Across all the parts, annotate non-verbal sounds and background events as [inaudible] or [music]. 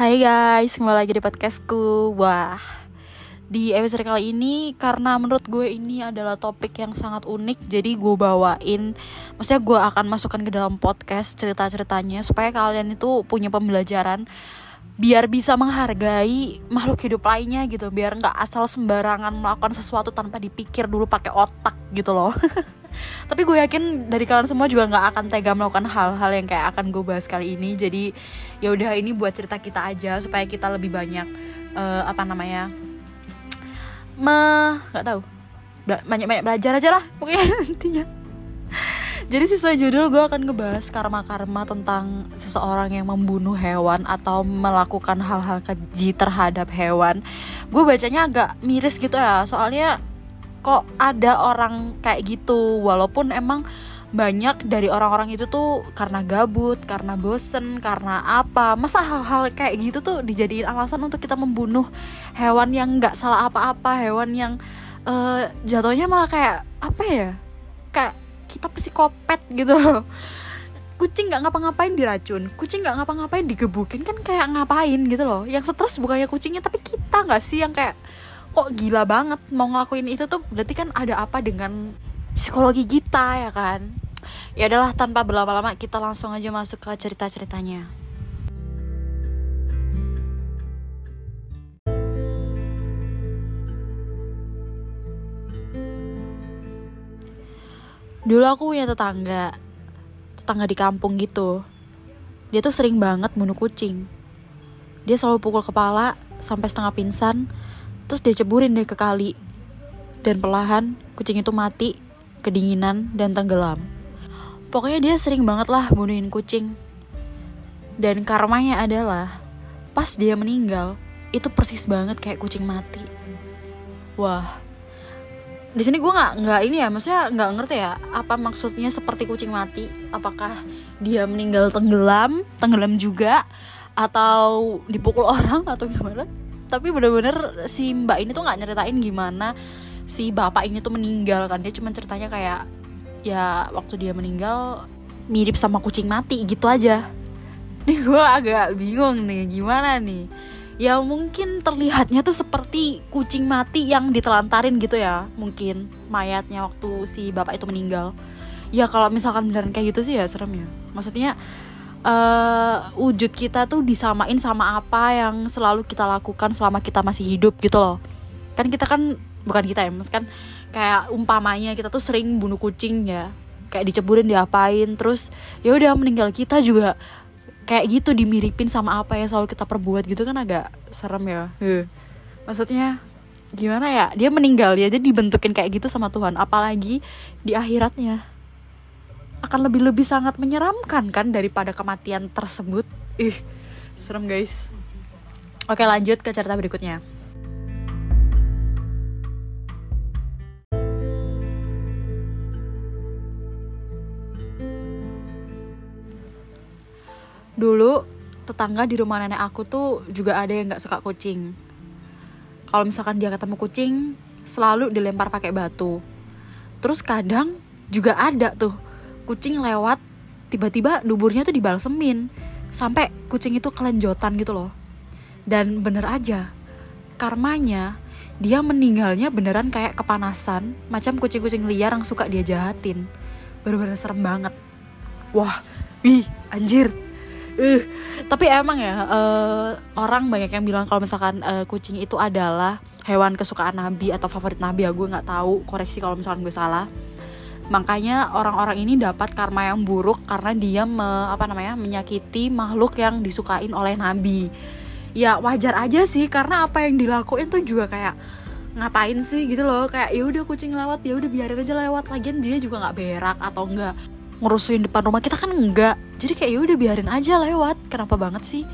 Hai guys, kembali lagi di podcastku. Wah, di episode kali ini karena menurut gue ini adalah topik yang sangat unik Jadi gue bawain, maksudnya gue akan masukkan ke dalam podcast cerita-ceritanya Supaya kalian itu punya pembelajaran Biar bisa menghargai makhluk hidup lainnya gitu Biar nggak asal sembarangan melakukan sesuatu tanpa dipikir dulu pakai otak gitu loh. [laughs] Tapi gue yakin dari kalian semua juga nggak akan tega melakukan hal-hal yang kayak akan gue bahas kali ini. Jadi ya udah ini buat cerita kita aja supaya kita lebih banyak uh, apa namanya me nggak tahu. Banyak banyak belajar aja lah pokoknya [laughs] intinya jadi sisa judul gue akan ngebahas karma-karma tentang seseorang yang membunuh hewan atau melakukan hal-hal keji terhadap hewan. Gue bacanya agak miris gitu ya, soalnya kok ada orang kayak gitu walaupun emang banyak dari orang-orang itu tuh karena gabut, karena bosen, karena apa Masa hal-hal kayak gitu tuh dijadiin alasan untuk kita membunuh hewan yang nggak salah apa-apa Hewan yang uh, jatuhnya malah kayak apa ya kita psikopat gitu loh. Kucing nggak ngapa-ngapain diracun Kucing nggak ngapa-ngapain digebukin kan kayak ngapain gitu loh. Yang stres bukannya kucingnya tapi kita nggak sih yang kayak kok gila banget mau ngelakuin itu tuh? Berarti kan ada apa dengan psikologi kita ya kan? Ya adalah tanpa berlama-lama kita langsung aja masuk ke cerita-ceritanya dulu aku punya tetangga tetangga di kampung gitu dia tuh sering banget bunuh kucing dia selalu pukul kepala sampai setengah pingsan Terus dia ceburin deh ke kali. Dan perlahan kucing itu mati, kedinginan, dan tenggelam. Pokoknya dia sering banget lah bunuhin kucing. Dan karmanya adalah pas dia meninggal, itu persis banget kayak kucing mati. Wah, di sini gue nggak nggak ini ya, maksudnya nggak ngerti ya apa maksudnya seperti kucing mati. Apakah dia meninggal tenggelam, tenggelam juga, atau dipukul orang atau gimana? tapi bener-bener si mbak ini tuh nggak nyeritain gimana si bapak ini tuh meninggal kan dia cuma ceritanya kayak ya waktu dia meninggal mirip sama kucing mati gitu aja nih gue agak bingung nih gimana nih ya mungkin terlihatnya tuh seperti kucing mati yang ditelantarin gitu ya mungkin mayatnya waktu si bapak itu meninggal. Ya kalau misalkan beneran kayak gitu sih ya serem ya. Maksudnya uh, wujud kita tuh disamain sama apa yang selalu kita lakukan selama kita masih hidup gitu loh. Kan kita kan bukan kita ya mas kan kayak umpamanya kita tuh sering bunuh kucing ya. Kayak diceburin diapain terus ya udah meninggal kita juga kayak gitu dimiripin sama apa yang selalu kita perbuat gitu kan agak serem ya uh. maksudnya gimana ya dia meninggal ya jadi dibentukin kayak gitu sama Tuhan apalagi di akhiratnya akan lebih-lebih sangat menyeramkan kan daripada kematian tersebut. Ih, serem guys. Oke, lanjut ke cerita berikutnya. Dulu tetangga di rumah nenek aku tuh juga ada yang nggak suka kucing. Kalau misalkan dia ketemu kucing, selalu dilempar pakai batu. Terus kadang juga ada tuh kucing lewat tiba-tiba duburnya tuh dibalsemin sampai kucing itu kelenjotan gitu loh. Dan bener aja karmanya dia meninggalnya beneran kayak kepanasan macam kucing-kucing liar yang suka dia jahatin. Bener-bener serem banget. Wah wih anjir uh, tapi emang ya uh, orang banyak yang bilang kalau misalkan uh, kucing itu adalah hewan kesukaan nabi atau favorit nabi ya gue nggak tahu koreksi kalau misalkan gue salah. Makanya orang-orang ini dapat karma yang buruk karena dia me, apa namanya menyakiti makhluk yang disukain oleh nabi. Ya wajar aja sih karena apa yang dilakuin tuh juga kayak ngapain sih gitu loh. Kayak ya udah kucing lewat ya udah biarin aja lewat. Lagian dia juga nggak berak atau enggak ngurusin depan rumah kita kan enggak. Jadi kayak ya udah biarin aja lewat. Kenapa banget sih?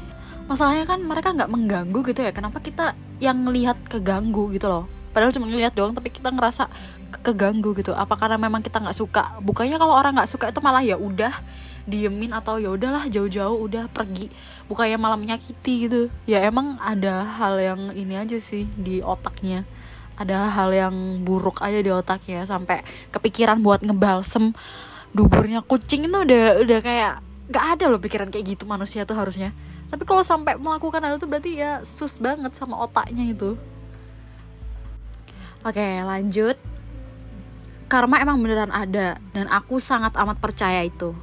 Masalahnya kan mereka nggak mengganggu gitu ya. Kenapa kita yang ngelihat keganggu gitu loh? Padahal cuma ngeliat doang tapi kita ngerasa keganggu gitu. Apa karena memang kita nggak suka? Bukannya kalau orang nggak suka itu malah ya udah diemin atau ya udahlah jauh-jauh udah pergi. Bukannya malah menyakiti gitu. Ya emang ada hal yang ini aja sih di otaknya. Ada hal yang buruk aja di otaknya sampai kepikiran buat ngebalsem duburnya kucing itu udah udah kayak nggak ada loh pikiran kayak gitu manusia tuh harusnya. Tapi kalau sampai melakukan hal itu berarti ya sus banget sama otaknya itu. Oke lanjut. Karma emang beneran ada dan aku sangat amat percaya itu.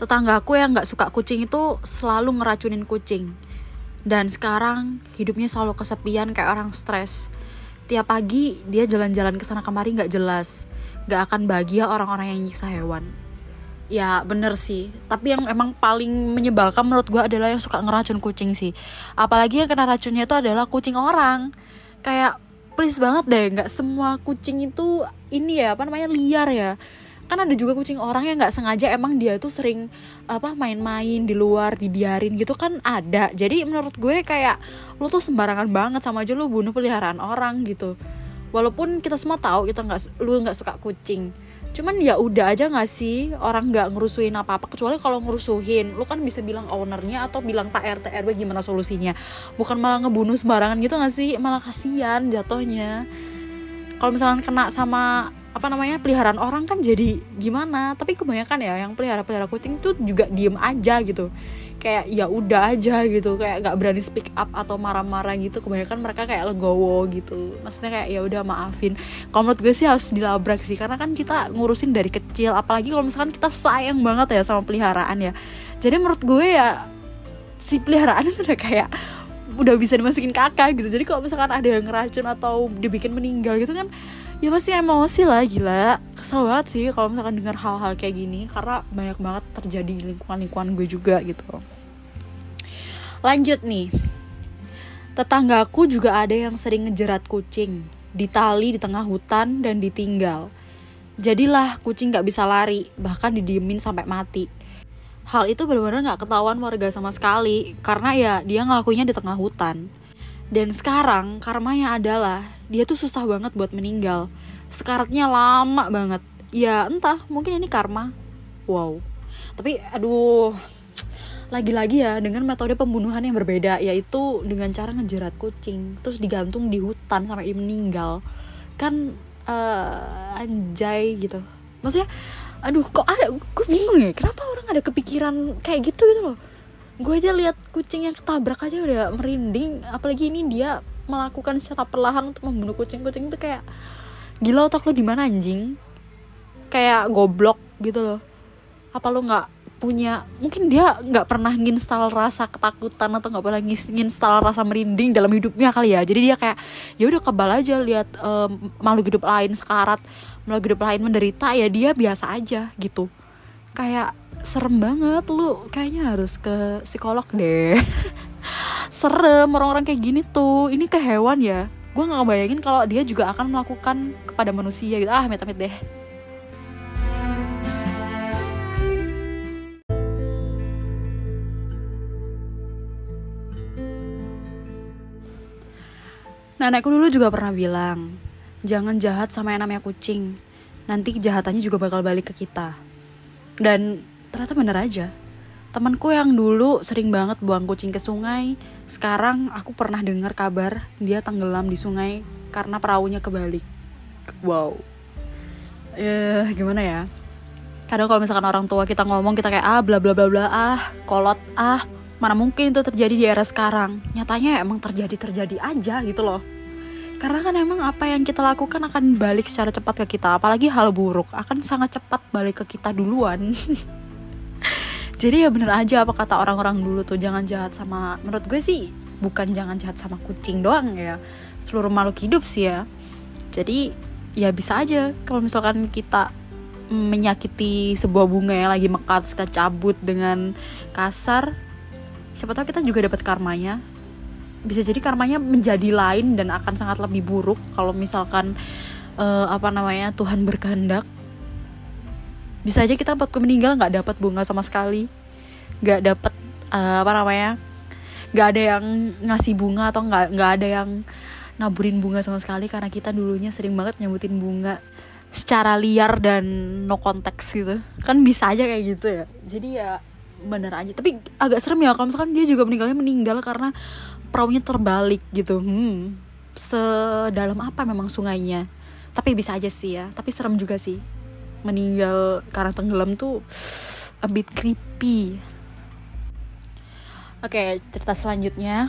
Tetanggaku yang nggak suka kucing itu selalu ngeracunin kucing. Dan sekarang hidupnya selalu kesepian kayak orang stres. Tiap pagi dia jalan-jalan ke sana kemari nggak jelas nggak akan bahagia orang-orang yang nyiksa hewan. Ya bener sih. Tapi yang emang paling menyebalkan menurut gue adalah yang suka ngeracun kucing sih. Apalagi yang kena racunnya itu adalah kucing orang. Kayak please banget deh nggak semua kucing itu ini ya apa namanya liar ya. Kan ada juga kucing orang yang nggak sengaja emang dia tuh sering apa main-main di luar dibiarin gitu kan ada. Jadi menurut gue kayak lu tuh sembarangan banget sama aja lu bunuh peliharaan orang gitu walaupun kita semua tahu kita nggak lu nggak suka kucing. Cuman ya udah aja gak sih? Orang nggak ngerusuhin apa apa kecuali kalau ngerusuhin. Lu kan bisa bilang ownernya atau bilang pak rt rw gimana solusinya? Bukan malah ngebunuh sembarangan gitu gak sih? Malah kasihan jatuhnya. Kalau misalnya kena sama apa namanya peliharaan orang kan jadi gimana? Tapi kebanyakan ya yang pelihara pelihara kucing tuh juga diem aja gitu. Kayak ya udah aja gitu. Kayak nggak berani speak up atau marah-marah gitu. Kebanyakan mereka kayak legowo gitu. Maksudnya kayak ya udah maafin. Kalau menurut gue sih harus dilabrak sih. Karena kan kita ngurusin dari kecil. Apalagi kalau misalkan kita sayang banget ya sama peliharaan ya. Jadi menurut gue ya si peliharaan [laughs] itu udah kayak udah bisa dimasukin kakak gitu. Jadi kalau misalkan ada yang ngeracun atau dibikin meninggal gitu kan ya pasti emosi lah gila kesel banget sih kalau misalkan dengar hal-hal kayak gini karena banyak banget terjadi di lingkungan-lingkungan gue juga gitu Lanjut nih. Tetanggaku juga ada yang sering ngejerat kucing, ditali di tengah hutan dan ditinggal. Jadilah kucing gak bisa lari, bahkan didiemin sampai mati. Hal itu benar-benar gak ketahuan warga sama sekali, karena ya dia ngelakuinnya di tengah hutan. Dan sekarang karmanya adalah dia tuh susah banget buat meninggal. Sekaratnya lama banget. Ya entah, mungkin ini karma. Wow. Tapi aduh, lagi-lagi ya dengan metode pembunuhan yang berbeda yaitu dengan cara ngejerat kucing terus digantung di hutan sampai dia meninggal kan uh, anjay gitu maksudnya aduh kok ada gue bingung ya kenapa orang ada kepikiran kayak gitu gitu loh gue aja lihat kucing yang ketabrak aja udah merinding. Apalagi ini dia melakukan secara perlahan untuk membunuh kucing-kucing itu kayak gila otak lo di mana anjing? Kayak goblok gitu loh. Apa lo nggak punya mungkin dia nggak pernah nginstal rasa ketakutan atau nggak pernah nginstal rasa merinding dalam hidupnya kali ya. Jadi dia kayak ya udah kebal aja lihat um, makhluk hidup lain sekarat makhluk hidup lain menderita ya dia biasa aja gitu. Kayak serem banget. Lu kayaknya harus ke psikolog deh. [laughs] Serem orang-orang kayak gini tuh. Ini ke hewan ya. Gue nggak bayangin kalau dia juga akan melakukan kepada manusia gitu. Ah amit-amit deh. Nenekku dulu juga pernah bilang, jangan jahat sama yang namanya kucing. Nanti kejahatannya juga bakal balik ke kita. Dan ternyata bener aja. Temanku yang dulu sering banget buang kucing ke sungai, sekarang aku pernah dengar kabar dia tenggelam di sungai karena perahunya kebalik. Wow. Eh, gimana ya? Kadang kalau misalkan orang tua kita ngomong kita kayak ah bla bla bla bla ah kolot ah mana mungkin itu terjadi di era sekarang nyatanya emang terjadi terjadi aja gitu loh karena kan emang apa yang kita lakukan akan balik secara cepat ke kita apalagi hal buruk akan sangat cepat balik ke kita duluan [laughs] jadi ya bener aja apa kata orang-orang dulu tuh jangan jahat sama menurut gue sih bukan jangan jahat sama kucing doang ya. Seluruh makhluk hidup sih ya. Jadi ya bisa aja kalau misalkan kita menyakiti sebuah bunga yang lagi mekat kita cabut dengan kasar siapa tahu kita juga dapat karmanya. Bisa jadi karmanya menjadi lain dan akan sangat lebih buruk kalau misalkan uh, apa namanya Tuhan berkehendak bisa aja kita empat meninggal nggak dapat bunga sama sekali. Nggak dapat uh, apa namanya nggak ada yang ngasih bunga atau nggak nggak ada yang naburin bunga sama sekali karena kita dulunya sering banget nyambutin bunga secara liar dan no konteks gitu. Kan bisa aja kayak gitu ya. Jadi ya bener aja. Tapi agak serem ya kalau misalkan dia juga meninggalnya meninggal karena perahunya terbalik gitu. Hmm sedalam apa memang sungainya. Tapi bisa aja sih ya. Tapi serem juga sih meninggal karena tenggelam tuh a bit creepy Oke, cerita selanjutnya.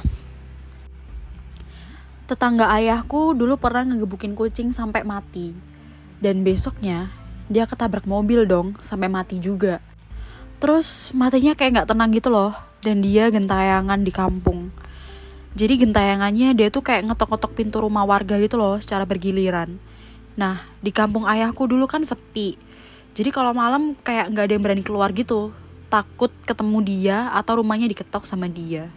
Tetangga ayahku dulu pernah ngegebukin kucing sampai mati. Dan besoknya dia ketabrak mobil dong sampai mati juga. Terus matinya kayak nggak tenang gitu loh. Dan dia gentayangan di kampung. Jadi gentayangannya dia tuh kayak ngetok-ngetok pintu rumah warga gitu loh secara bergiliran. Nah, di kampung ayahku dulu kan sepi. Jadi kalau malam kayak nggak ada yang berani keluar gitu takut ketemu dia atau rumahnya diketok sama dia.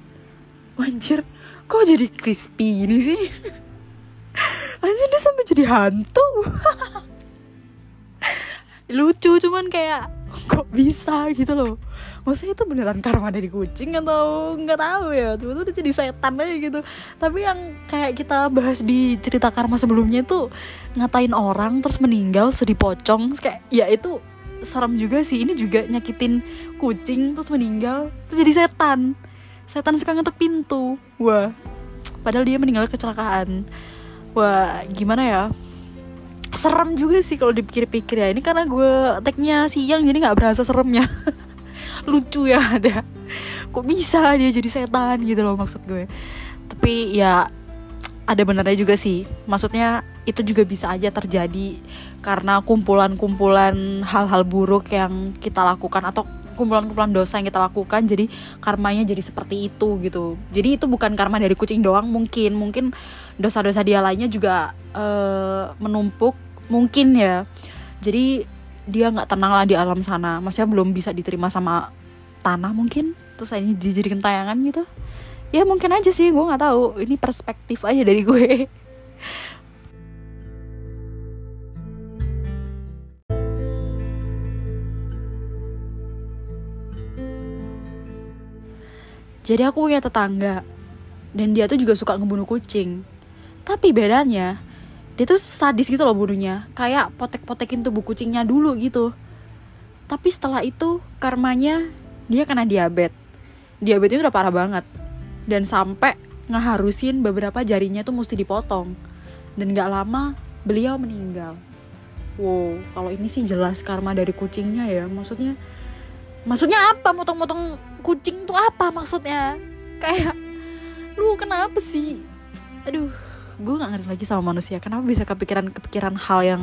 Anjir, kok jadi crispy gini sih? [laughs] Anjir dia sampai jadi hantu. [laughs] Lucu cuman kayak [laughs] kok bisa gitu loh. Maksudnya itu beneran karma dari kucing atau nggak tahu ya? Tiba-tiba udah jadi setan aja gitu. Tapi yang kayak kita bahas di cerita karma sebelumnya itu ngatain orang terus meninggal sedih pocong kayak ya itu serem juga sih. Ini juga nyakitin kucing terus meninggal terus jadi setan. Setan suka ngetuk pintu. Wah padahal dia meninggal kecelakaan. Wah gimana ya serem juga sih kalau dipikir-pikir ya. Ini karena gue tagnya siang jadi nggak berasa seremnya. [laughs] Lucu ya ada. Kok bisa dia jadi setan gitu loh maksud gue. Tapi ya ada benarnya juga sih. Maksudnya itu juga bisa aja terjadi karena kumpulan-kumpulan hal-hal buruk yang kita lakukan atau kumpulan-kumpulan dosa yang kita lakukan jadi karmanya jadi seperti itu gitu. Jadi itu bukan karma dari kucing doang mungkin. Mungkin dosa-dosa dia lainnya juga uh, menumpuk mungkin ya. Jadi dia nggak tenang lah di alam sana. Maksudnya belum bisa diterima sama tanah mungkin. Terus ini dijadikan tayangan gitu. Ya mungkin aja sih. Gue nggak tahu. Ini perspektif aja dari gue. Jadi aku punya tetangga. Dan dia tuh juga suka ngebunuh kucing. Tapi bedanya dia tuh sadis gitu loh bunuhnya, kayak potek-potekin tubuh kucingnya dulu gitu. Tapi setelah itu karmanya dia kena diabetes. Diabetesnya udah parah banget. Dan sampai ngeharusin beberapa jarinya tuh mesti dipotong. Dan gak lama beliau meninggal. Wow kalau ini sih jelas karma dari kucingnya ya. Maksudnya maksudnya apa? Motong-motong kucing tuh apa maksudnya? Kayak lu kenapa sih? Aduh gue nggak ngerti lagi sama manusia. Kenapa bisa kepikiran kepikiran hal yang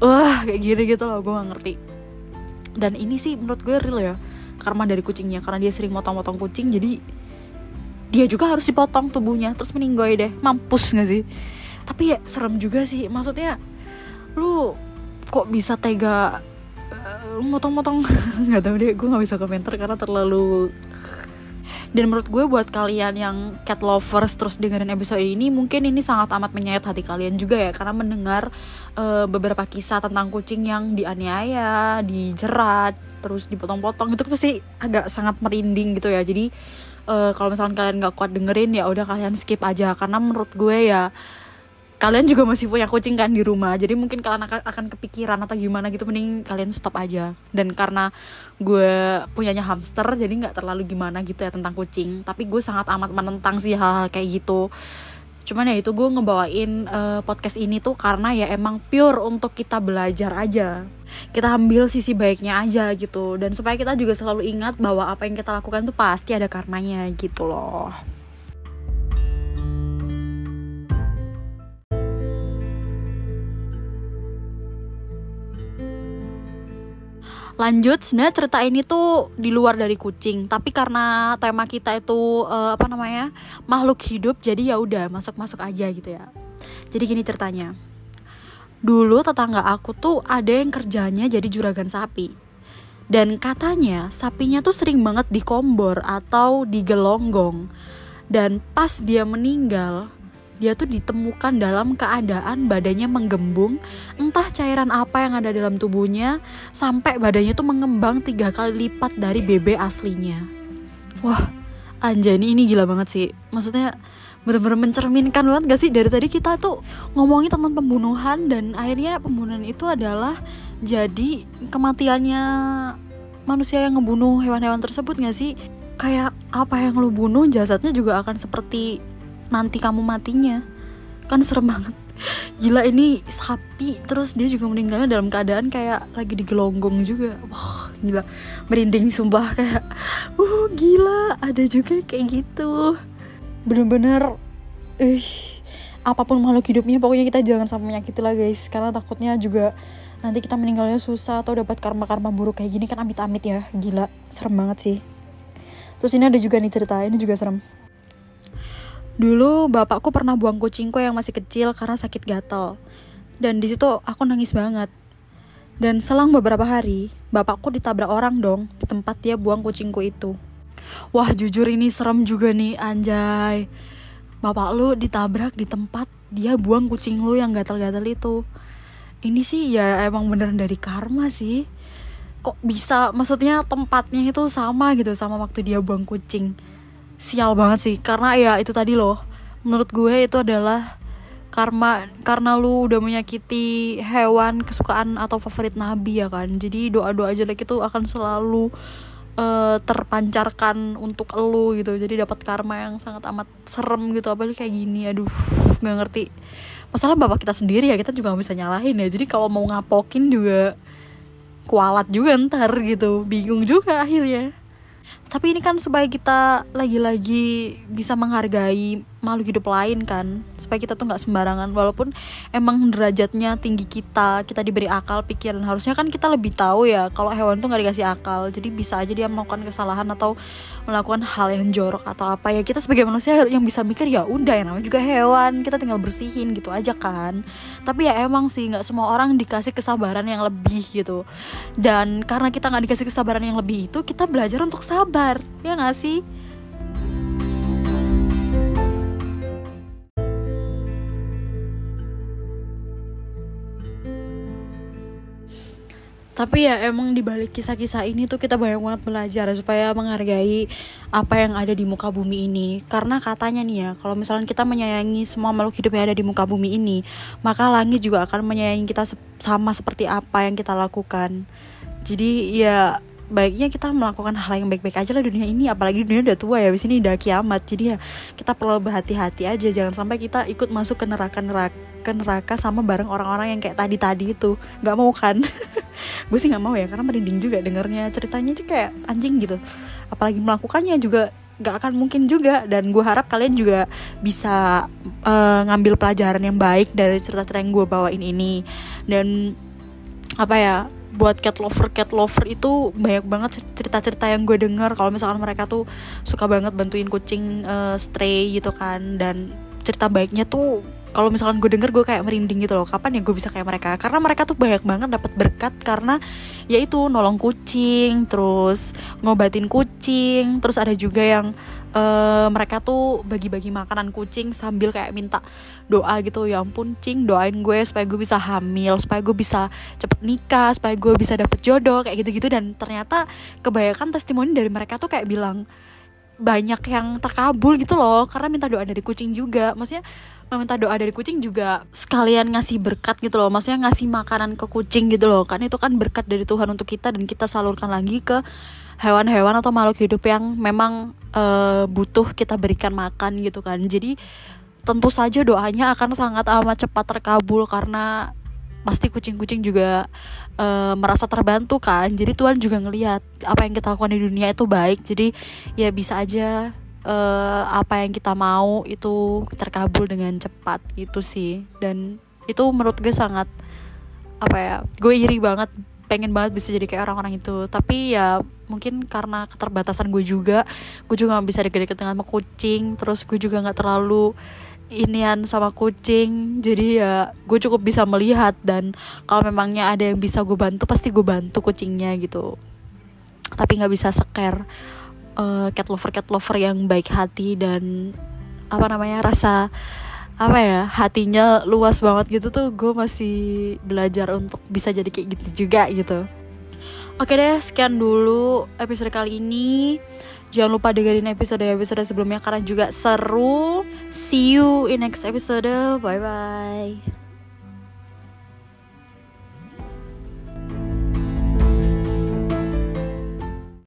wah kayak gini gitu loh. Gue gak ngerti. Dan ini sih menurut gue real ya. Karma dari kucingnya. Karena dia sering motong-motong kucing jadi dia juga harus dipotong tubuhnya. Terus meninggoy deh. Mampus gak sih? Tapi ya serem juga sih. Maksudnya lu kok bisa tega uh, motong-motong? [laughs] Nggak tahu deh. Gue nggak bisa komentar karena terlalu dan menurut gue buat kalian yang cat lovers terus dengerin episode ini mungkin ini sangat amat menyayat hati kalian juga ya karena mendengar uh, beberapa kisah tentang kucing yang dianiaya, dijerat, terus dipotong-potong itu pasti agak sangat merinding gitu ya. Jadi uh, kalau misalkan kalian nggak kuat dengerin ya udah kalian skip aja karena menurut gue ya kalian juga masih punya kucing kan di rumah jadi mungkin kalian akan akan kepikiran atau gimana gitu mending kalian stop aja. Dan karena gue punyanya hamster jadi nggak terlalu gimana gitu ya tentang kucing. Tapi gue sangat amat menentang sih hal-hal kayak gitu. Cuman ya itu gue ngebawain uh, podcast ini tuh karena ya emang pure untuk kita belajar aja. Kita ambil sisi baiknya aja gitu. Dan supaya kita juga selalu ingat bahwa apa yang kita lakukan tuh pasti ada karenanya gitu loh lanjut sebenarnya cerita ini tuh di luar dari kucing tapi karena tema kita itu uh, apa namanya makhluk hidup jadi ya udah masuk masuk aja gitu ya jadi gini ceritanya Dulu tetangga aku tuh ada yang kerjanya jadi juragan sapi. Dan katanya sapinya tuh sering banget dikombor atau digelonggong. Dan pas dia meninggal, dia tuh ditemukan dalam keadaan badannya menggembung, entah cairan apa yang ada dalam tubuhnya, sampai badannya tuh mengembang tiga kali lipat dari bebe aslinya. Wah, Anjani ini gila banget sih. Maksudnya bener-bener mencerminkan banget gak sih dari tadi kita tuh ngomongin tentang pembunuhan dan akhirnya pembunuhan itu adalah jadi kematiannya manusia yang ngebunuh hewan-hewan tersebut gak sih kayak apa yang lu bunuh jasadnya juga akan seperti nanti kamu matinya. Kan serem banget. Gila ini sapi. Terus dia juga meninggalnya dalam keadaan kayak lagi digelonggong juga. Wah gila. Merinding sumpah. Kayak uh gila. Ada juga kayak gitu. Bener-bener ih apa pun makhluk hidupnya pokoknya kita jangan sampai menyakiti lah guys. Karena takutnya juga nanti kita meninggalnya susah atau dapat karma-karma buruk kayak gini kan amit-amit ya. Gila serem banget sih. Terus ini ada juga nih cerita. Ini juga serem dulu bapakku pernah buang kucingku yang masih kecil karena sakit gatal. Dan di situ aku nangis banget. Dan selang beberapa hari bapakku ditabrak orang dong di tempat dia buang kucingku itu. Wah jujur ini serem juga nih anjay. Bapak lu ditabrak di tempat dia buang kucing lu yang gatal-gatal itu. Ini sih ya emang beneran dari karma sih. Kok bisa? Maksudnya tempatnya itu sama gitu sama waktu dia buang kucing sial banget sih. Karena ya itu tadi loh menurut gue itu adalah karma karena lu udah menyakiti hewan kesukaan atau favorit nabi ya kan. Jadi doa doa jelek itu akan selalu uh, terpancarkan untuk lu gitu. Jadi dapat karma yang sangat amat serem gitu apalagi kayak gini. Aduh nggak ngerti. Masalah bapak kita sendiri ya kita juga gak bisa nyalahin ya. Jadi kalau mau ngapokin juga kualat juga ntar gitu. Bingung juga akhirnya tapi ini kan supaya kita lagi-lagi bisa menghargai makhluk hidup lain kan. Supaya kita tuh nggak sembarangan. Walaupun emang derajatnya tinggi kita kita diberi akal pikiran. Harusnya kan kita lebih tahu ya kalau hewan tuh nggak dikasih akal. Jadi bisa aja dia melakukan kesalahan atau melakukan hal yang jorok atau apa. Ya kita sebagai manusia yang bisa mikir ya udah ya namanya juga hewan. Kita tinggal bersihin gitu aja kan. Tapi ya emang sih nggak semua orang dikasih kesabaran yang lebih gitu. Dan karena kita nggak dikasih kesabaran yang lebih itu kita belajar untuk sabar. Ya nggak sih tapi ya emang dibalik kisah-kisah ini tuh kita banyak banget belajar supaya menghargai apa yang ada di muka bumi ini. Karena katanya nih ya kalau misalnya kita menyayangi semua makhluk hidup yang ada di muka bumi ini maka langit juga akan menyayangi kita sama seperti apa yang kita lakukan. Jadi ya baiknya kita melakukan hal yang baik-baik aja lah dunia ini apalagi dunia udah tua ya di sini udah kiamat. Jadi ya kita perlu berhati-hati aja jangan sampai kita ikut masuk ke neraka neraka neraka sama bareng orang-orang yang kayak tadi-tadi itu. Nggak mau kan [laughs] [laughs] gue sih nggak mau ya karena merinding juga dengernya. Ceritanya tuh kayak anjing gitu. Apalagi melakukannya juga gak akan mungkin juga. Dan gue harap kalian juga bisa uh, ngambil pelajaran yang baik dari cerita-cerita yang gue bawain ini. Dan apa ya buat cat lover cat lover itu banyak banget cerita-cerita yang gue denger. Kalau misalkan mereka tuh suka banget bantuin kucing uh, stray gitu kan. Dan cerita baiknya tuh kalau misalkan gue denger gue kayak merinding gitu loh. Kapan ya gue bisa kayak mereka? Karena mereka tuh banyak banget dapat berkat karena yaitu nolong kucing terus ngobatin kucing terus ada juga yang uh, mereka tuh bagi-bagi makanan kucing sambil kayak minta doa gitu ya ampun cing doain gue supaya gue bisa hamil supaya gue bisa cepet nikah supaya gue bisa dapet jodoh kayak gitu-gitu. Dan ternyata kebanyakan testimoni dari mereka tuh kayak bilang banyak yang terkabul gitu loh karena minta doa dari kucing juga. Maksudnya meminta doa dari kucing juga sekalian ngasih berkat gitu loh. Maksudnya ngasih makanan ke kucing gitu loh. Kan itu kan berkat dari Tuhan untuk kita dan kita salurkan lagi ke hewan-hewan atau makhluk hidup yang memang uh, butuh kita berikan makan gitu kan. Jadi tentu saja doanya akan sangat amat cepat terkabul karena pasti kucing-kucing juga uh, merasa terbantu kan. Jadi Tuhan juga ngelihat apa yang kita lakukan di dunia itu baik. Jadi ya bisa aja uh, apa yang kita mau itu terkabul dengan cepat gitu sih. Dan itu menurut gue sangat apa ya gue iri banget pengen banget bisa jadi kayak orang-orang itu. Tapi ya mungkin karena keterbatasan gue juga gue juga gak bisa deket-deket dengan kucing terus gue juga nggak terlalu inian sama kucing. Jadi ya gue cukup bisa melihat dan kalau memangnya ada yang bisa gue bantu pasti gue bantu kucingnya gitu. Tapi nggak bisa scare uh, cat lover cat lover yang baik hati dan apa namanya rasa apa ya hatinya luas banget gitu tuh gue masih belajar untuk bisa jadi kayak gitu juga gitu. Oke deh sekian dulu episode kali ini. Jangan lupa dengerin episode episode sebelumnya karena juga seru. See you in next episode. Bye bye